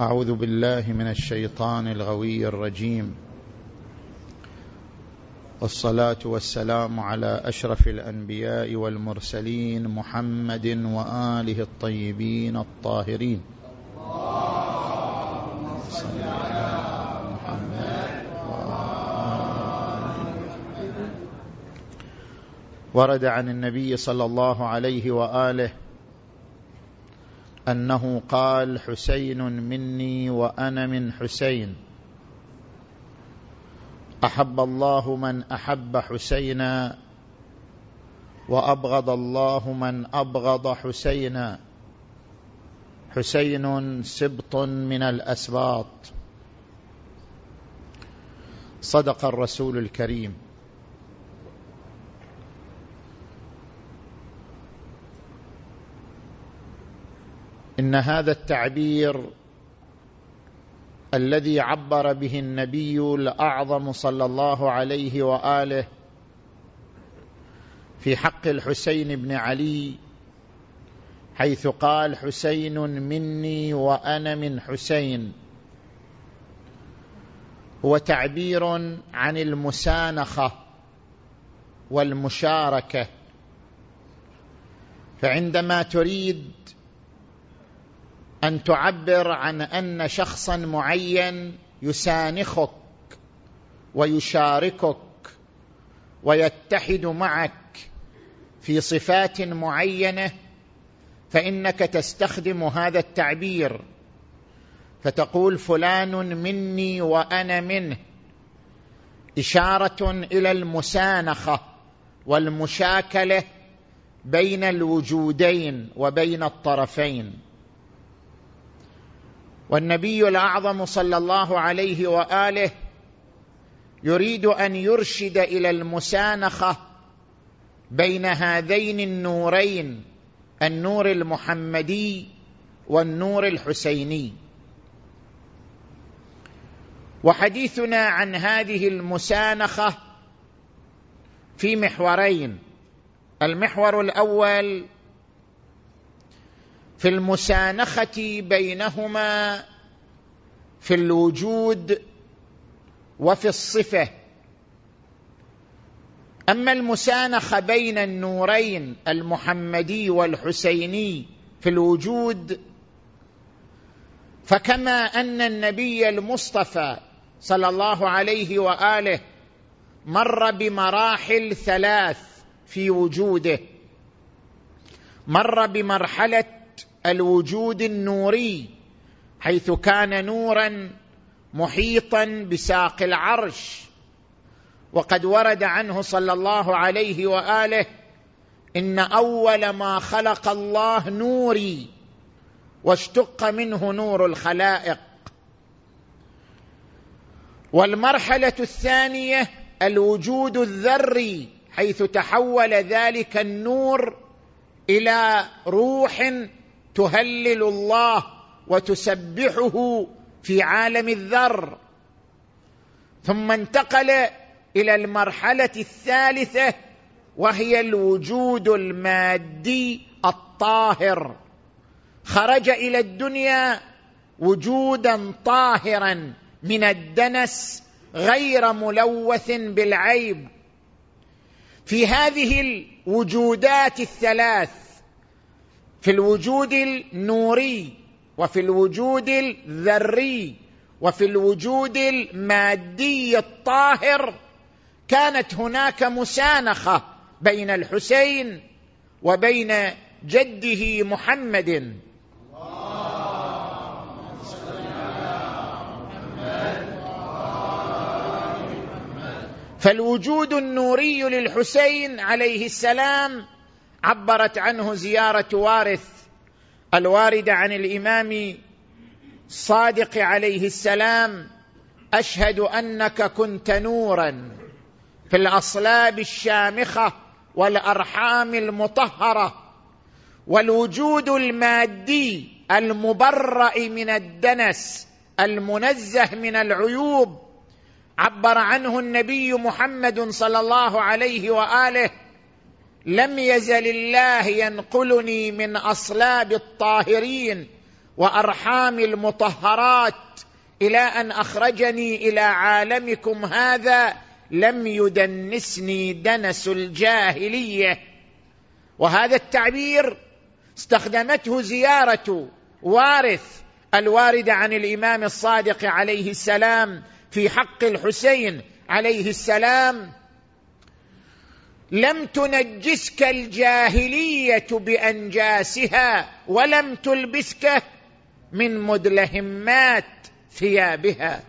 أعوذ بالله من الشيطان الغوي الرجيم. والصلاة والسلام على أشرف الأنبياء والمرسلين محمد وآله الطيبين الطاهرين. ورد عن النبي صلى الله عليه وآله أنه قال حسين مني وأنا من حسين. أحب الله من أحب حسينا وأبغض الله من أبغض حسينا. حسين سبط من الأسباط. صدق الرسول الكريم. إن هذا التعبير الذي عبر به النبي الأعظم صلى الله عليه وآله في حق الحسين بن علي حيث قال حسين مني وأنا من حسين. هو تعبير عن المسانخة والمشاركة. فعندما تريد أن تعبر عن أن شخصا معين يسانخك ويشاركك ويتحد معك في صفات معينة فإنك تستخدم هذا التعبير فتقول فلان مني وأنا منه إشارة إلى المسانخة والمشاكلة بين الوجودين وبين الطرفين. والنبي الأعظم صلى الله عليه وآله يريد أن يرشد إلى المسانخة بين هذين النورين النور المحمدي والنور الحسيني. وحديثنا عن هذه المسانخة في محورين المحور الأول في المسانخة بينهما في الوجود وفي الصفة. أما المسانخة بين النورين المحمدي والحسيني في الوجود فكما أن النبي المصطفى صلى الله عليه وآله مر بمراحل ثلاث في وجوده. مر بمرحلة الوجود النوري حيث كان نورا محيطا بساق العرش. وقد ورد عنه صلى الله عليه وآله إن أول ما خلق الله نوري واشتق منه نور الخلائق. والمرحلة الثانية الوجود الذري حيث تحول ذلك النور إلى روح تهلل الله وتسبحه في عالم الذر. ثم انتقل إلى المرحلة الثالثة وهي الوجود المادي الطاهر. خرج إلى الدنيا وجودا طاهرا من الدنس غير ملوث بالعيب. في هذه الوجودات الثلاث في الوجود النوري وفي الوجود الذري وفي الوجود المادي الطاهر كانت هناك مسانخة بين الحسين وبين جده محمد. فالوجود النوري للحسين عليه السلام عبرت عنه زيارة وارث الوارده عن الإمام الصادق عليه السلام أشهد أنك كنت نورا في الأصلاب الشامخة والأرحام المطهرة والوجود المادي المبرأ من الدنس المنزه من العيوب عبر عنه النبي محمد صلى الله عليه وآله لم يزل الله ينقلني من أصلاب الطاهرين وأرحام المطهرات إلى أن أخرجني إلى عالمكم هذا لم يدنسني دنس الجاهلية. وهذا التعبير استخدمته زيارة وارث الوارده عن الإمام الصادق عليه السلام في حق الحسين عليه السلام لم تنجسك الجاهلية بأنجاسها ولم تلبسك من مدلهمات ثيابها.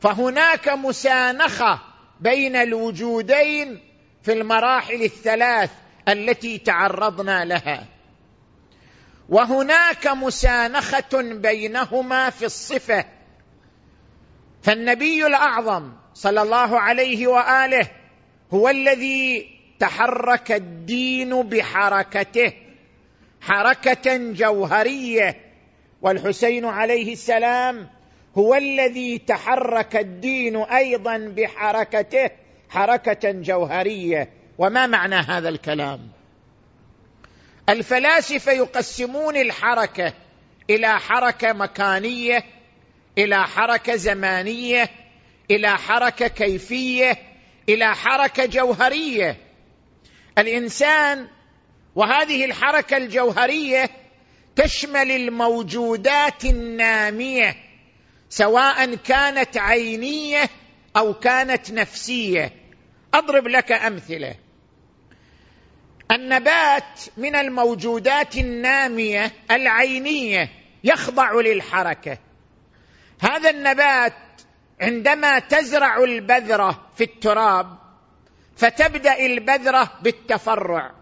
فهناك مسانخة بين الوجودين في المراحل الثلاث التي تعرضنا لها. وهناك مسانخة بينهما في الصفة. فالنبي الأعظم صلى الله عليه وآله هو الذي تحرك الدين بحركته حركة جوهرية. والحسين عليه السلام هو الذي تحرك الدين أيضا بحركته حركة جوهرية. وما معنى هذا الكلام؟ الفلاسفة يقسمون الحركة إلى حركة مكانية إلى حركة زمانية إلى حركة كيفية. إلى حركة جوهرية. الإنسان وهذه الحركة الجوهرية تشمل الموجودات النامية سواء كانت عينية أو كانت نفسية. أضرب لك أمثلة. النبات من الموجودات النامية العينية يخضع للحركة. هذا النبات عندما تزرع البذرة في التراب فتبدأ البذرة بالتفرع.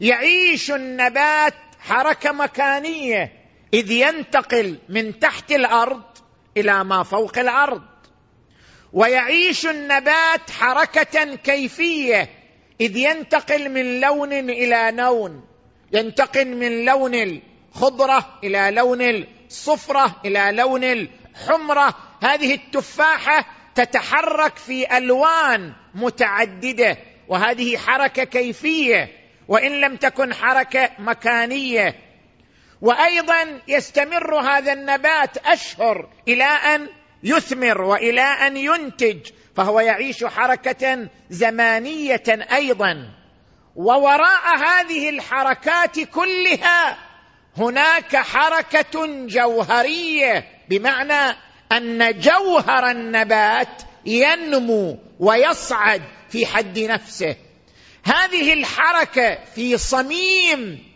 يعيش النبات حركة مكانية إذ ينتقل من تحت الأرض إلى ما فوق الأرض. ويعيش النبات حركة كيفية إذ ينتقل من لون إلى لون ينتقل من لون الخضرة إلى لون الصفرة إلى لون الحمره هذه التفاحة تتحرك في ألوان متعددة وهذه حركة كيفية وإن لم تكن حركة مكانية. وأيضا يستمر هذا النبات أشهر إلى أن يثمر وإلى أن ينتج فهو يعيش حركة زمانية أيضا. ووراء هذه الحركات كلها هناك حركة جوهرية بمعنى أن جوهر النبات ينمو ويصعد في حد نفسه. هذه الحركة في صميم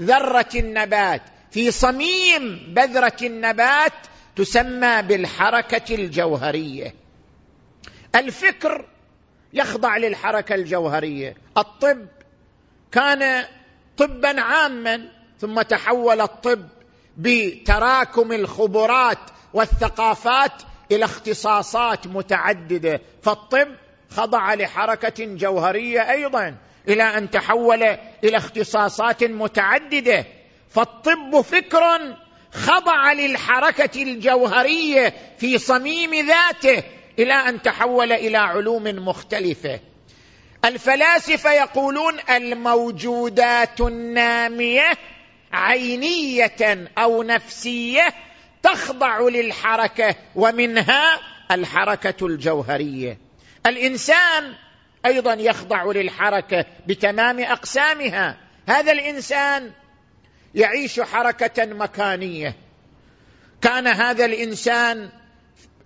ذرة النبات في صميم بذرة النبات تسمى بالحركة الجوهرية. الفكر يخضع للحركة الجوهرية. الطب كان طبا عاما ثم تحول الطب بتراكم الخبرات والثقافات إلى اختصاصات متعددة. فالطب خضع لحركة جوهرية أيضا إلى أن تحول إلى اختصاصات متعددة. فالطب فكر خضع للحركة الجوهرية في صميم ذاته إلى أن تحول إلى علوم مختلفة. الفلاسفة يقولون الموجودات النامية عينية أو نفسية تخضع للحركة ومنها الحركة الجوهرية. الإنسان أيضا يخضع للحركة بتمام أقسامها. هذا الإنسان يعيش حركة مكانية. كان هذا الإنسان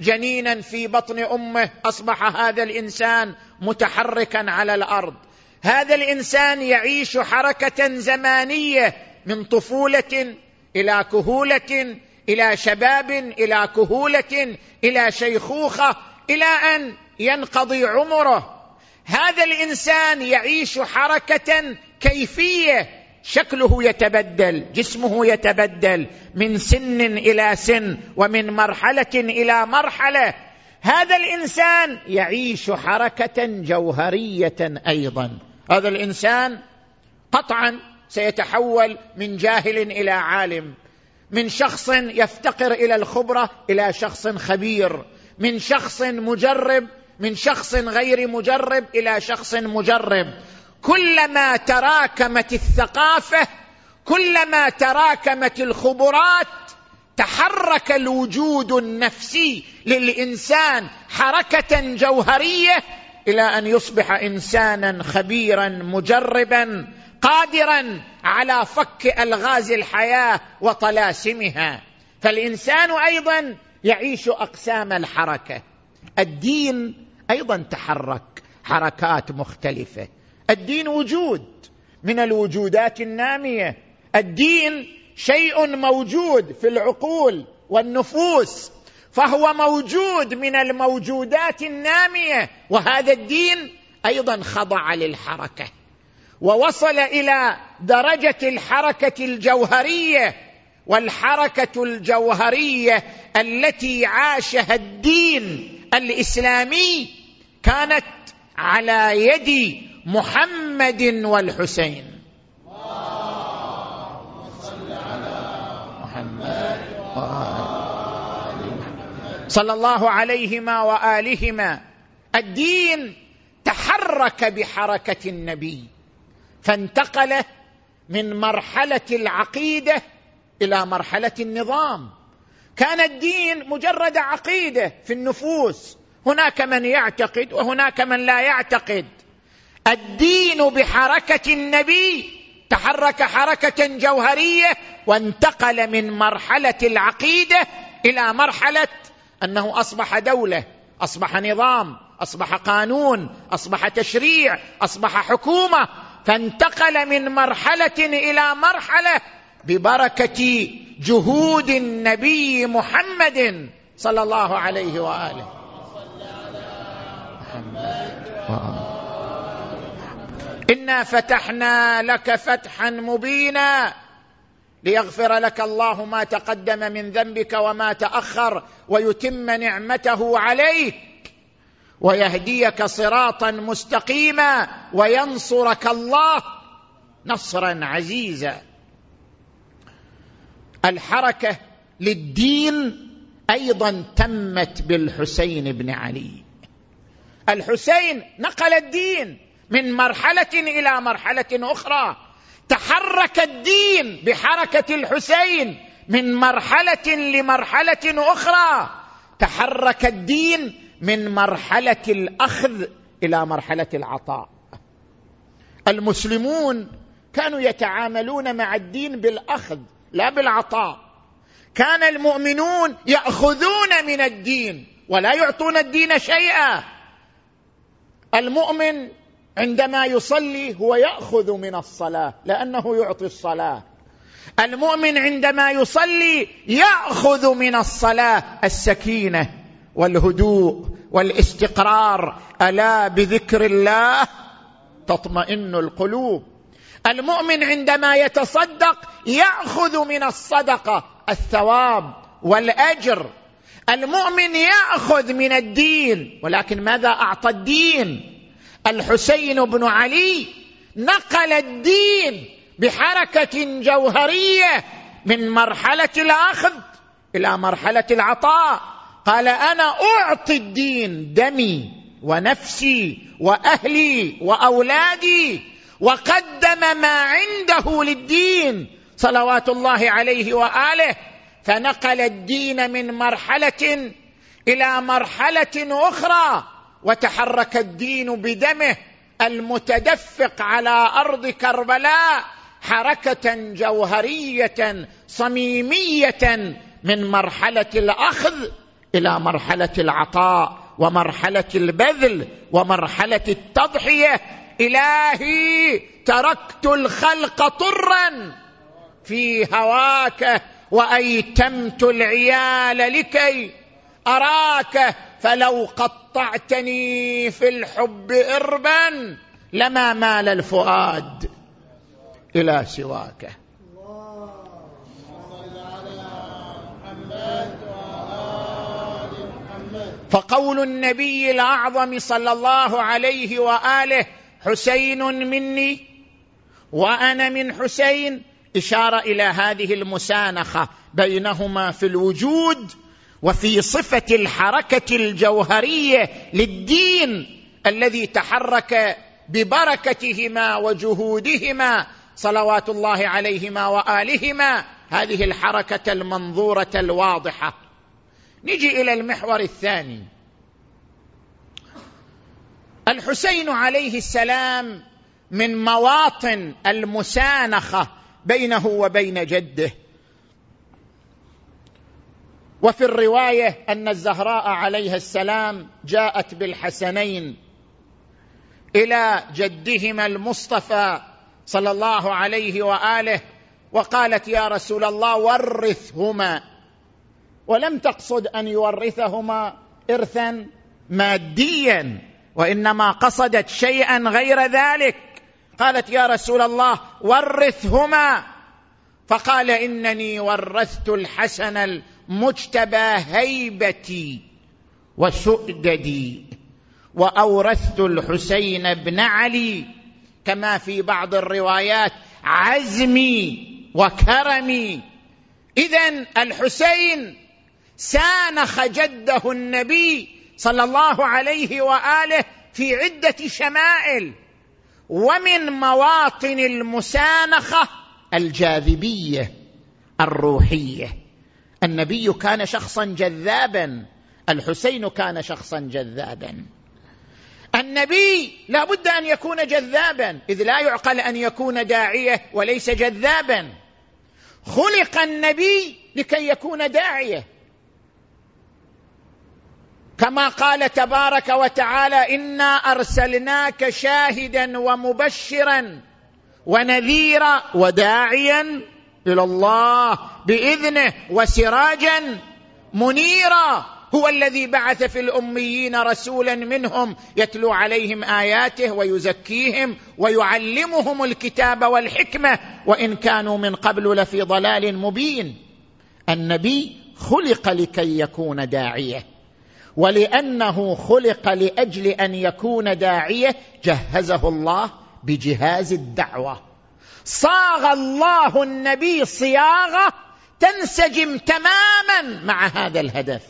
جنينا في بطن أمه أصبح هذا الإنسان متحركا على الأرض. هذا الإنسان يعيش حركة زمانية من طفولة إلى كهولة إلى شباب إلى كهولة إلى شيخوخة إلى أن ينقضي عمره. هذا الإنسان يعيش حركة كيفية. شكله يتبدل جسمه يتبدل. من سن إلى سن ومن مرحلة إلى مرحلة. هذا الإنسان يعيش حركة جوهرية أيضا. هذا الإنسان قطعا سيتحول من جاهل إلى عالم من شخص يفتقر إلى الخبرة إلى شخص خبير من شخص مجرب من شخص غير مجرب إلى شخص مجرب. كلما تراكمت الثقافة كلما تراكمت الخبرات تحرك الوجود النفسي للإنسان حركة جوهرية إلى أن يصبح إنسانا خبيرا مجربا قادرا على فك ألغاز الحياة وطلاسمها. فالإنسان أيضا يعيش أقسام الحركة. الدين أيضا تحرك حركات مختلفة. الدين وجود من الوجودات النامية. الدين شيء موجود في العقول والنفوس فهو موجود من الموجودات النامية. وهذا الدين أيضا خضع للحركة. ووصل إلى درجة الحركة الجوهرية والحركة الجوهرية التي عاشها الدين الإسلامي كانت على يد محمد والحسين. صلى الله عليهما وآلهما. الدين تحرك بحركة النبي. فانتقل من مرحلة العقيدة إلى مرحلة النظام. كان الدين مجرد عقيدة في النفوس. هناك من يعتقد وهناك من لا يعتقد. الدين بحركة النبي تحرك حركة جوهرية وانتقل من مرحلة العقيدة إلى مرحلة أنه أصبح دولة أصبح نظام أصبح قانون أصبح تشريع أصبح حكومة. فانتقل من مرحلة إلى مرحلة ببركة جهود النبي محمد صلى الله عليه وآله. إنا فتحنا لك فتحا مبينا ليغفر لك الله ما تقدم من ذنبك وما تأخر ويتم نعمته عليك ويهديك صراطا مستقيما وينصرك الله. نصرا عزيزا. الحركة للدين أيضا تمت بالحسين بن علي. الحسين نقل الدين من مرحلة إلى مرحلة أخرى. تحرك الدين بحركة الحسين من مرحلة لمرحلة أخرى. تحرك الدين من مرحلة الأخذ إلى مرحلة العطاء. المسلمون كانوا يتعاملون مع الدين بالأخذ لا بالعطاء. كان المؤمنون يأخذون من الدين ولا يعطون الدين شيئا. المؤمن عندما يصلي هو يأخذ من الصلاة لأنه يعطي الصلاة. المؤمن عندما يصلي يأخذ من الصلاة السكينة. والهدوء والاستقرار ألا بذكر الله تطمئن القلوب. المؤمن عندما يتصدق يأخذ من الصدقة الثواب والأجر. المؤمن يأخذ من الدين ولكن ماذا أعطى الدين؟ الحسين بن علي نقل الدين بحركة جوهرية من مرحلة الأخذ إلى مرحلة العطاء. قال أنا أعطي الدين دمي ونفسي وأهلي وأولادي وقدم ما عنده للدين صلوات الله عليه وآله. فنقل الدين من مرحلة إلى مرحلة أخرى وتحرك الدين بدمه المتدفق على أرض كربلاء حركة جوهرية صميمية من مرحلة الأخذ. إلى مرحلة العطاء ومرحلة البذل ومرحلة التضحية. إلهي تركت الخلق طرا في هواك وأيتمت العيال لكي أراك. فلو قطعتني في الحب اربا لما مال الفؤاد إلى سواك. فقول النبي الأعظم صلى الله عليه وآله حسين مني وأنا من حسين إشارة إلى هذه المسانخة بينهما في الوجود وفي صفة الحركة الجوهرية للدين الذي تحرك ببركتهما وجهودهما صلوات الله عليهما وآلهما. هذه الحركة المنظورة الواضحة. نجي إلى المحور الثاني. الحسين عليه السلام من مواطن المسانخة بينه وبين جده. وفي الرواية أن الزهراء عليها السلام جاءت بالحسنين إلى جدهما المصطفى صلى الله عليه وآله وقالت يا رسول الله ورثهما. ولم تقصد أن يورثهما ارثا ماديا وإنما قصدت شيئا غير ذلك. قالت يا رسول الله ورثهما. فقال إنني ورثت الحسن المجتبى هيبتي وسؤددي وأورثت الحسين بن علي. كما في بعض الروايات عزمي وكرمي. اذا الحسين سانخ جده النبي صلى الله عليه وآله في عدة شمائل ومن مواطن المسانخة الجاذبية الروحية. النبي كان شخصا جذابا الحسين كان شخصا جذابا. النبي لا بد أن يكون جذابا إذ لا يعقل أن يكون داعية وليس جذابا. خلق النبي لكي يكون داعية. كما قال تبارك وتعالى إنا أرسلناك شاهدا ومبشرا ونذيرا وداعيا إلى الله بإذنه وسراجا منيرا. هو الذي بعث في الأميين رسولا منهم يتلو عليهم آياته ويزكيهم ويعلمهم الكتاب والحكمة وإن كانوا من قبل لفي ضلال مبين. النبي خلق لكي يكون داعية. ولأنه خلق لأجل أن يكون داعية جهزه الله بجهاز الدعوة. صاغ الله النبي صياغة تنسجم تماما مع هذا الهدف.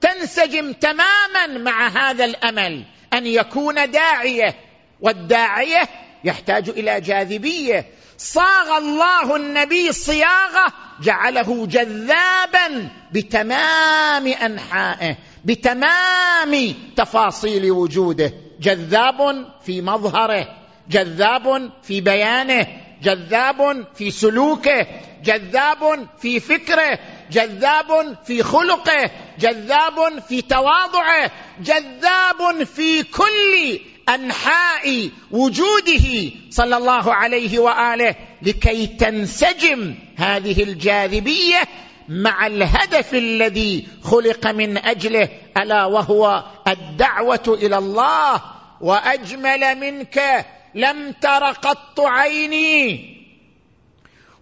تنسجم تماما مع هذا الأمل أن يكون داعية والداعية يحتاج إلى جاذبية. صاغ الله النبي صياغة جعله جذابا بتمام أنحائه. بتمام تفاصيل وجوده. جذاب في مظهره جذاب في بيانه جذاب في سلوكه جذاب في فكره جذاب في خلقه جذاب في تواضعه جذاب في كل أنحاء وجوده. صلى الله عليه وآله لكي تنسجم هذه الجاذبية مع الهدف الذي خلق من أجله ألا وهو الدعوة إلى الله وأجمل منك. لم تر قط عيني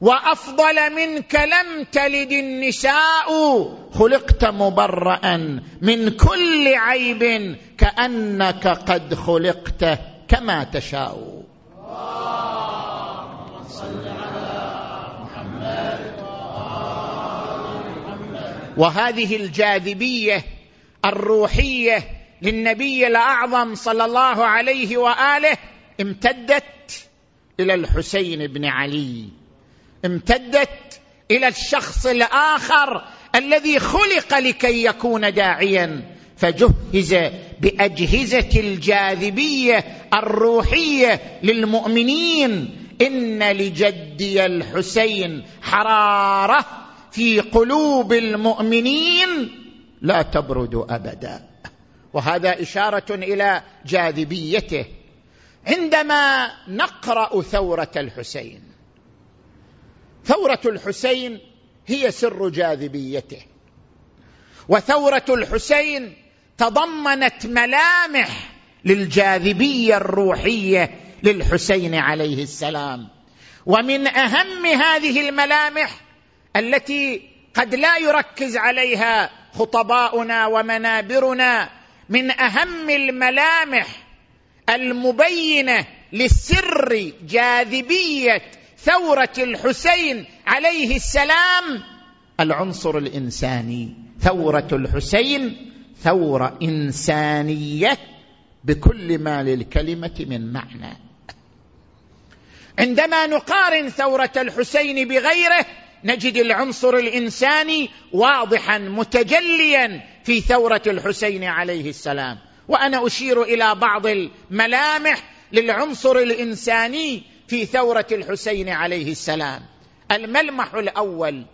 وأفضل منك لم تلد النساء. خلقت مبرا من كل عيب كأنك قد خلقت كما تشاء. وهذه الجاذبية الروحية للنبي الأعظم صلى الله عليه وآله امتدت إلى الحسين بن علي. امتدت إلى الشخص الآخر الذي خلق لكي يكون داعيا. فجهز بأجهزة الجاذبية الروحية للمؤمنين. إن لجدي الحسين حرارة في قلوب المؤمنين لا تبرد أبدا. وهذا إشارة إلى جاذبيته. عندما نقرأ ثورة الحسين ثورة الحسين هي سر جاذبيته. وثورة الحسين تضمنت ملامح للجاذبية الروحية للحسين عليه السلام. ومن أهم هذه الملامح التي قد لا يركز عليها خطباؤنا ومنابرنا من أهم الملامح المبينة لسر جاذبية ثورة الحسين عليه السلام العنصر الإنساني. ثورة الحسين ثورة إنسانية بكل ما للكلمة من معنى. عندما نقارن ثورة الحسين بغيره نجد العنصر الإنساني واضحا متجليا في ثورة الحسين عليه السلام. وأنا أشير إلى بعض الملامح للعنصر الإنساني في ثورة الحسين عليه السلام. الملمح الأول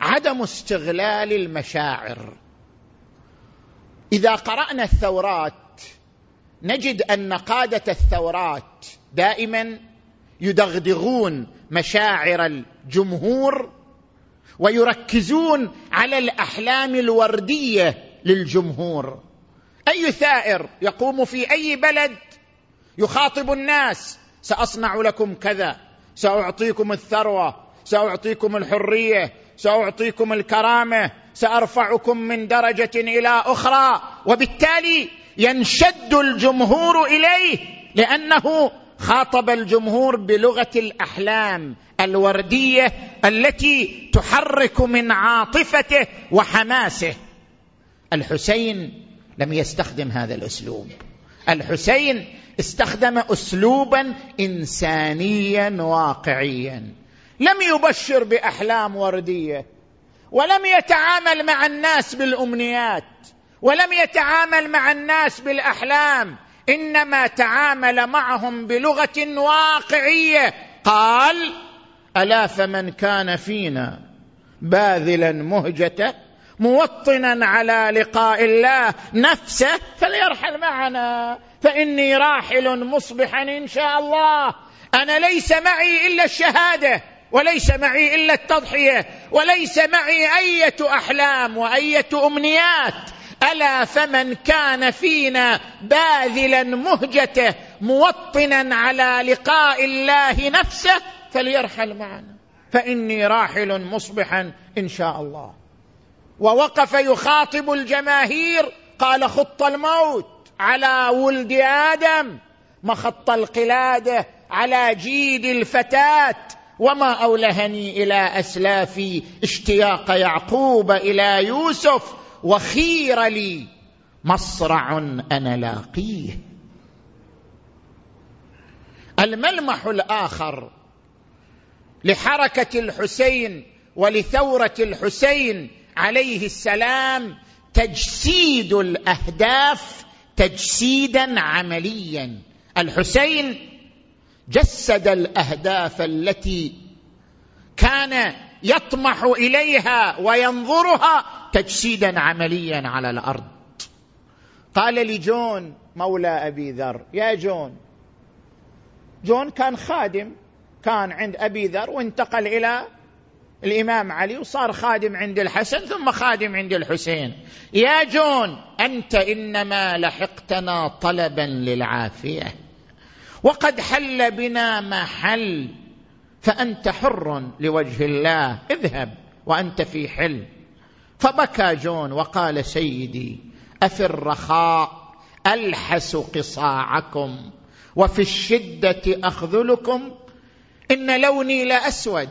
عدم استغلال المشاعر. إذا قرأنا الثورات نجد أن قادة الثورات دائما يدغدغون مشاعر الجمهور ويركزون على الأحلام الوردية للجمهور. أي ثائر يقوم في أي بلد يخاطب الناس؟ سأصنع لكم كذا سأعطيكم الثروة سأعطيكم الحرية سأعطيكم الكرامة سأرفعكم من درجة إلى أخرى. وبالتالي ينشد الجمهور إليه لأنه خاطب الجمهور بلغة الأحلام الوردية التي تحرك من عاطفته وحماسه. الحسين لم يستخدم هذا الأسلوب. الحسين استخدم اسلوبا انسانيا واقعيا. لم يبشر بأحلام وردية ولم يتعامل مع الناس بالأمنيات ولم يتعامل مع الناس بالأحلام. إنما تعامل معهم بلغة واقعية. قال ألا فمن كان فينا باذلا مهجته موطنا على لقاء الله نفسه فليرحل معنا. فإني راحل مصبحا إن شاء الله. أنا ليس معي إلا الشهادة وليس معي إلا التضحية وليس معي أية أحلام وأية أمنيات. ألا فمن كان فينا باذلا مهجته موطنا على لقاء الله نفسه فليرحل معنا. فإني راحل مصبحا إن شاء الله. ووقف يخاطب الجماهير قال خط الموت على ولد آدم مخط القلادة على جيد الفتاة وما أولهني إلى اسلافي اشتياق يعقوب إلى يوسف وخير لي مصرع أنا لاقيه. الملمح الآخر لحركة الحسين ولثورة الحسين عليه السلام تجسيد الأهداف تجسيدا عمليا. الحسين جسد الأهداف التي كان يطمح إليها وينظرها تجسيدا عمليا على الأرض. قال لجون مولى أبي ذر يا جون. جون كان خادم كان عند أبي ذر وانتقل إلى الإمام علي وصار خادم عند الحسن ثم خادم عند الحسين. يا جون أنت إنما لحقتنا طلبا للعافية. وقد حل بنا ما حل فأنت حر لوجه الله. اذهب وأنت في حل فبكى جون وقال سيدي افي الرخاء ألحس قصاعكم وفي الشدة أخذلكم إن لوني لأسود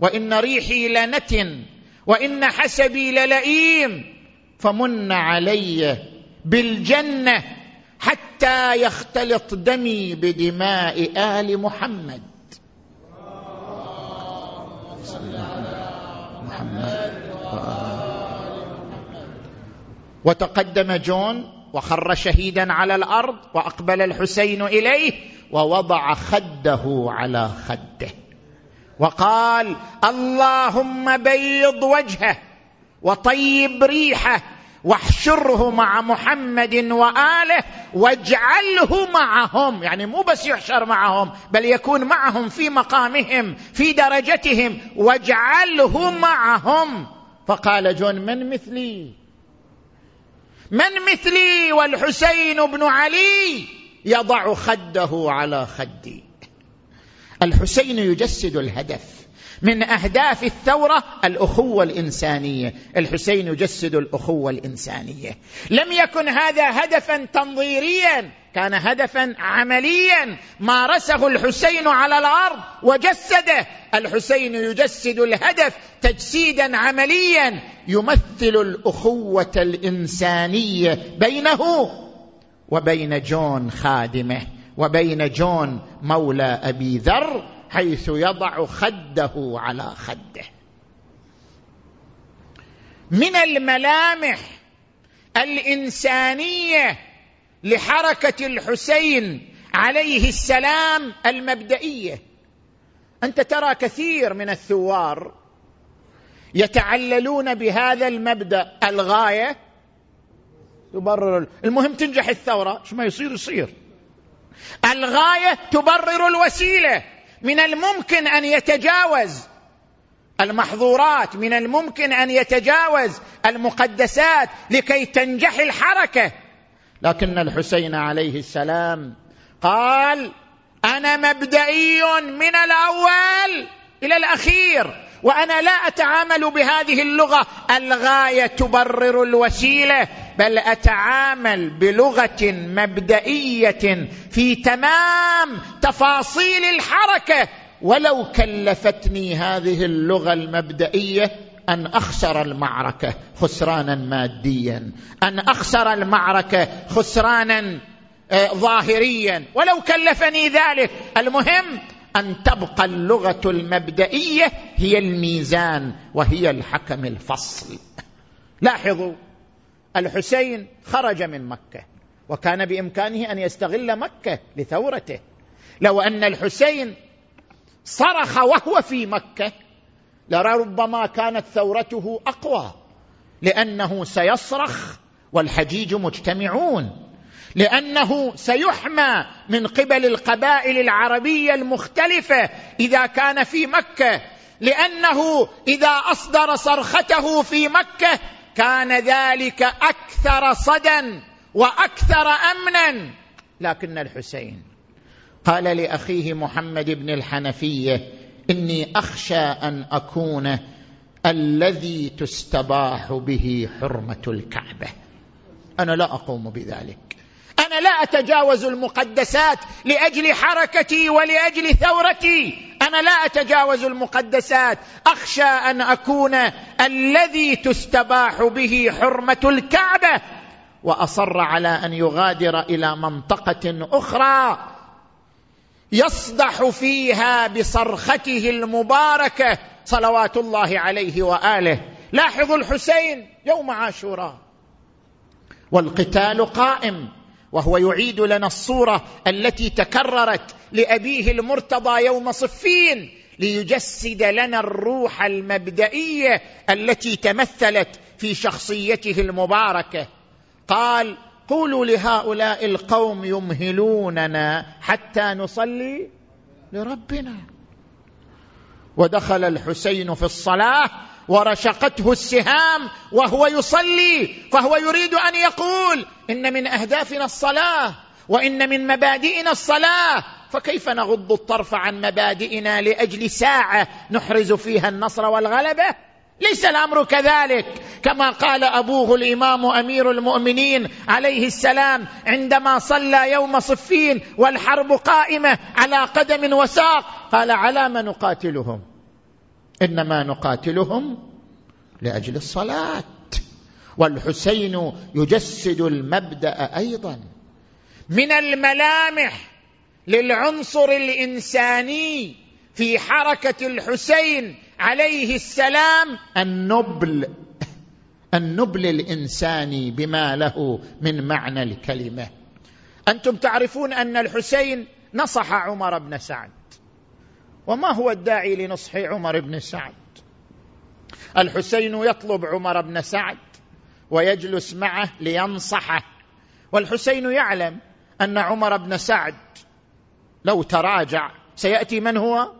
وإن ريحي لنتن وإن حسبي للئيم فمن علي بالجنة حتى يختلط دمي بدماء آل محمد. محمد. وتقدم جون وخر شهيدا على الأرض وأقبل الحسين إليه ووضع خده على خده. وقال اللهم بيض وجهه وطيب ريحه واحشره مع محمد وآله واجعله معهم. يعني مو بس يحشر معهم بل يكون معهم في مقامهم في درجتهم واجعله معهم. فقال جون من مثلي؟ من مثلي والحسين بن علي يضع خده على خدي. الحسين يجسد الهدف من أهداف الثورة الأخوة الإنسانية. الحسين يجسد الأخوة الإنسانية. لم يكن هذا هدفا تنظيريا. كان هدفا عمليا مارسه الحسين على الأرض وجسده. الحسين يجسد الهدف تجسيدا عمليا يمثل الأخوة الإنسانية بينه وبين جون خادمه وبين جون مولى أبي ذر حيث يضع خده على خده. من الملامح الإنسانية لحركة الحسين عليه السلام المبدئية. أنت ترى كثير من الثوار يتعللون بهذا المبدأ الغاية تبرر المهم تنجح الثورة إيش ما يصير يصير. الغاية تبرر الوسيلة. من الممكن أن يتجاوز المحظورات من الممكن أن يتجاوز المقدسات لكي تنجح الحركة. لكن الحسين عليه السلام قال أنا مبدئي من الأول إلى الأخير وأنا لا أتعامل بهذه اللغة. الغاية تبرر الوسيلة بل أتعامل بلغة مبدئية في تمام تفاصيل الحركة. ولو كلفتني هذه اللغة المبدئية أن أخسر المعركة خسرانا ماديا أن أخسر المعركة خسرانا آه، ظاهريا. ولو كلفني ذلك. المهم أن تبقى اللغة المبدئية هي الميزان وهي الحكم الفصل. لاحظوا الحسين خرج من مكة وكان بإمكانه أن يستغل مكة لثورته. لو أن الحسين صرخ وهو في مكة لربما كانت ثورته أقوى لأنه سيصرخ والحجيج مجتمعون لأنه سيحمى من قبل القبائل العربية المختلفة إذا كان في مكة لأنه إذا أصدر صرخته في مكة كان ذلك أكثر صدى وأكثر أمنا. لكن الحسين قال لأخيه محمد بن الحنفية إني أخشى أن أكون الذي تستباح به حرمة الكعبة. أنا لا أقوم بذلك. أنا لا أتجاوز المقدسات لأجل حركتي ولأجل ثورتي. أنا لا أتجاوز المقدسات. أخشى أن أكون الذي تستباح به حرمة الكعبة. وأصر على أن يغادر إلى منطقة أخرى. يصدح فيها بصرخته المباركة صلوات الله عليه وآله. لاحظوا الحسين يوم عاشوراء. والقتال قائم وهو يعيد لنا الصورة التي تكررت لأبيه المرتضى يوم صفين ليجسد لنا الروح المبدئية التي تمثلت في شخصيته المباركة. قال قولوا لهؤلاء القوم يمهلوننا حتى نصلي لربنا. ودخل الحسين في الصلاة ورشقته السهام وهو يصلي فهو يريد أن يقول إن من أهدافنا الصلاة وإن من مبادئنا الصلاة فكيف نغض الطرف عن مبادئنا لأجل ساعة نحرز فيها النصر والغلبة؟ ليس الأمر كذلك. كما قال أبوه الإمام أمير المؤمنين عليه السلام عندما صلى يوم صفين والحرب قائمة على قدم وساق قال على ما نقاتلهم؟ إنما نقاتلهم لأجل الصلاة. والحسين يجسد المبدأ أيضا. من الملامح للعنصر الإنساني في حركة الحسين عليه السلام النبل. النبل الانساني بما له من معنى الكلمة. أنتم تعرفون أن الحسين نصح عمر بن سعد. وما هو الداعي لنصح عمر بن سعد؟ الحسين يطلب عمر بن سعد ويجلس معه لينصحه. والحسين يعلم أن عمر بن سعد لو تراجع سيأتي من هو؟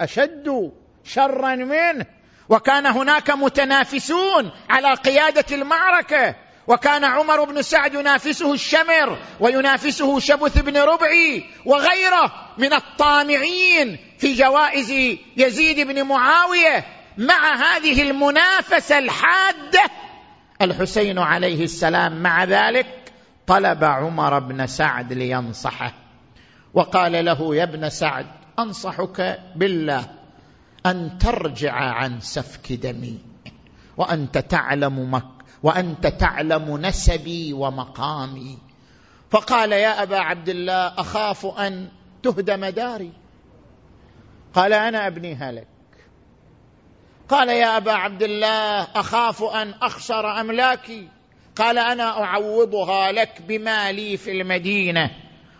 أشد شرا منه. وكان هناك متنافسون على قيادة المعركة. وكان عمر بن سعد ينافسه الشمر وينافسه شبث بن ربعي وغيره من الطامعين في جوائز يزيد بن معاوية مع هذه المنافسة الحادة. الحسين عليه السلام مع ذلك طلب عمر بن سعد لينصحه. وقال له يا ابن سعد أنصحك بالله أن ترجع عن سفك دمي وأنت تعلم مك وأنت تعلم نسبي ومقامي. فقال يا أبا عبد الله أخاف أن تهدم داري. قال أنا ابنيها لك قال يا أبا عبد الله أخاف أن أخسر أملاكي. قال أنا أعوضها لك بما لي في المدينة.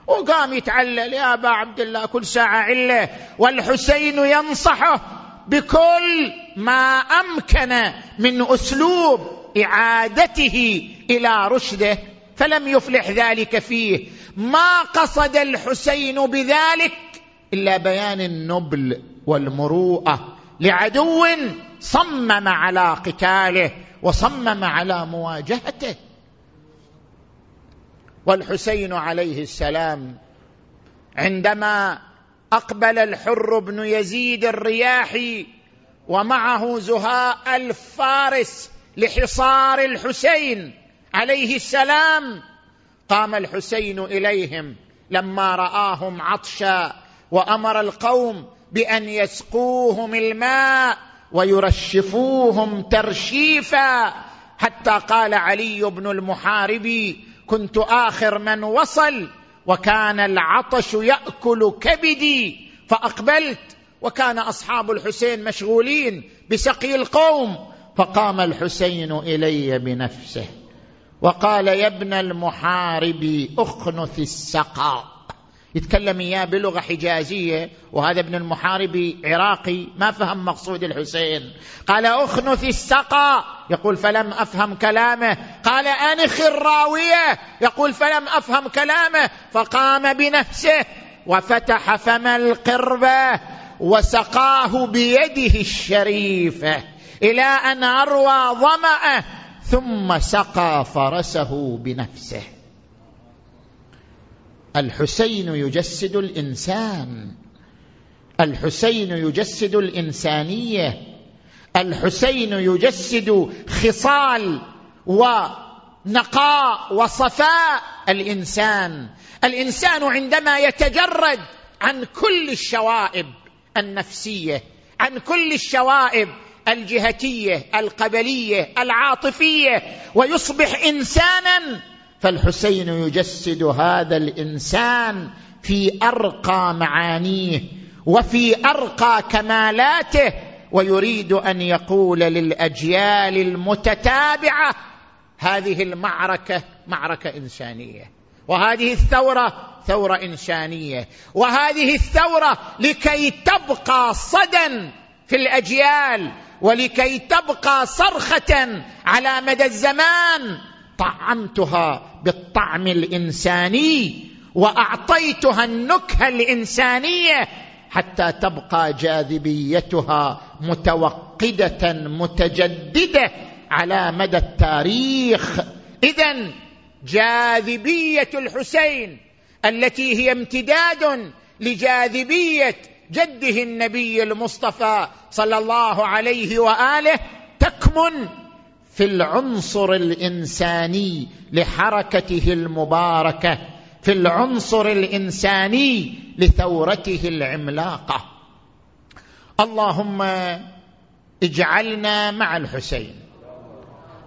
وقام يتعلل يا أبا عبد الله كل ساعة علة. والحسين ينصحه بكل ما أمكن من أسلوب إعادته إلى رشده فلم يفلح ذلك فيه. ما قصد الحسين بذلك إلا بيان النبل والمروءة. لعدو صمم على قتاله وصمم على مواجهته. والحسين عليه السلام عندما أقبل الحر بن يزيد الرياحي ومعه زهاء الفارس لحصار الحسين عليه السلام قام الحسين إليهم لما رآهم عطشا وأمر القوم بأن يسقوهم الماء ويرشفوهم ترشيفا حتى قال علي بن المحاربي كنت آخر من وصل وكان العطش يأكل كبدي فأقبلت وكان أصحاب الحسين مشغولين بسقي القوم فقام الحسين إلي بنفسه وقال يا ابن المحارب أخنث السقا. يتكلم إياه بلغة حجازية وهذا ابن المحارب عراقي ما فهم مقصود الحسين. قال أخنث السقا. يقول فلم أفهم كلامه. قال أنخ الراوية. يقول فلم أفهم كلامه. فقام بنفسه وفتح فم القربه وسقاه بيده الشريفة إلى أن أروى ظمأه ثم سقى فرسه بنفسه. الحسين يجسد الإنسان. الحسين يجسد الإنسانية. الحسين يجسد خصال ونقاء وصفاء الإنسان. الإنسان عندما يتجرد عن كل الشوائب النفسية عن كل الشوائب الجهتية القبلية العاطفية ويصبح إنسانا فالحسين يجسد هذا الإنسان في أرقى معانيه وفي أرقى كمالاته ويريد أن يقول للأجيال المتتابعة هذه المعركة معركة إنسانية وهذه الثورة ثورة إنسانية وهذه الثورة لكي تبقى صدى في الأجيال ولكي تبقى صرخة على مدى الزمان. طعمتها بالطعم الإنساني وأعطيتها النكهة الإنسانية حتى تبقى جاذبيتها متوقدة متجددة على مدى التاريخ. اذا جاذبية الحسين التي هي امتداد لجاذبية جده النبي المصطفى صلى الله عليه وآله تكمن في العنصر الإنساني لحركته المباركة في العنصر الإنساني لثورته العملاقة. اللهم اجعلنا مع الحسين.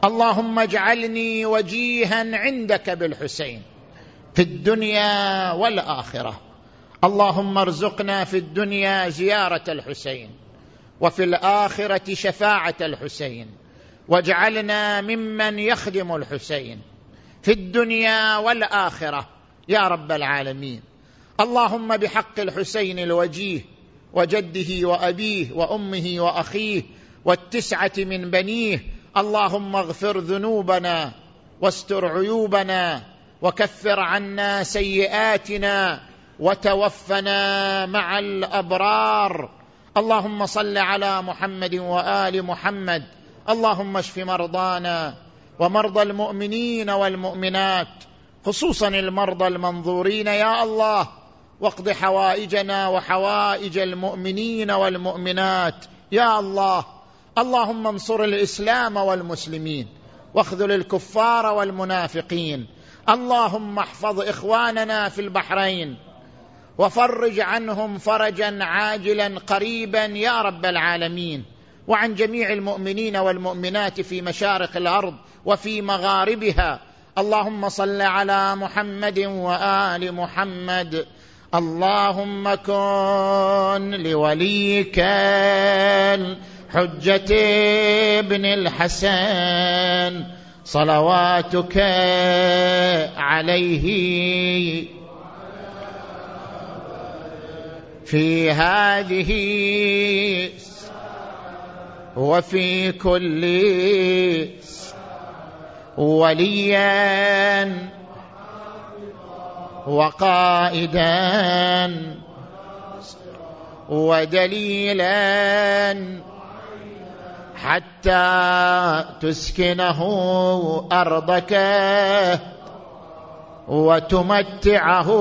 اللهم اجعلني وجيها عندك بالحسين. في الدنيا والآخرة. اللهم ارزقنا في الدنيا زيارة الحسين. وفي الآخرة شفاعة الحسين. واجعلنا ممن يخدم الحسين في الدنيا والآخرة. يا رب العالمين. اللهم بحق الحسين الوجيه وجده وأبيه وأمه وأخيه والتسعة من بنيه. اللهم اغفر ذنوبنا واستر عيوبنا وكفر عنا سيئاتنا وتوفنا مع الأبرار. اللهم صل على محمد وآل محمد اللهم اشف مرضانا ومرضى المؤمنين والمؤمنات خصوصا المرضى المنظورين يا الله واقض حوائجنا وحوائج المؤمنين والمؤمنات يا الله. اللهم انصر الإسلام والمسلمين واخذل الكفار والمنافقين. اللهم احفظ إخواننا في البحرين وفرج عنهم فرجا عاجلا قريبا يا رب العالمين. وعن جميع المؤمنين والمؤمنات في مشارق الأرض وفي مغاربها. اللهم صل على محمد وآل محمد. اللهم كن لوليك الحجة ابن الحسن. صلواتك عليه في هذه وفي كل وليا وقائدا ودليلا حتى تسكنه أرضك وتمتعه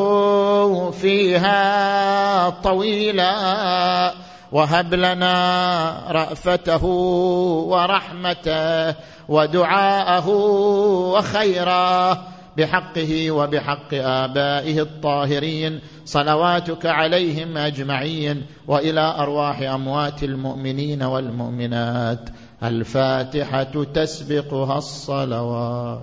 فيها طويلا. وهب لنا رأفته ورحمته ودعاءه وخيرا بحقه وبحق آبائه الطاهرين صلواتك عليهم أجمعين وإلى أرواح أموات المؤمنين والمؤمنات. الفاتحة تسبقها الصلوات.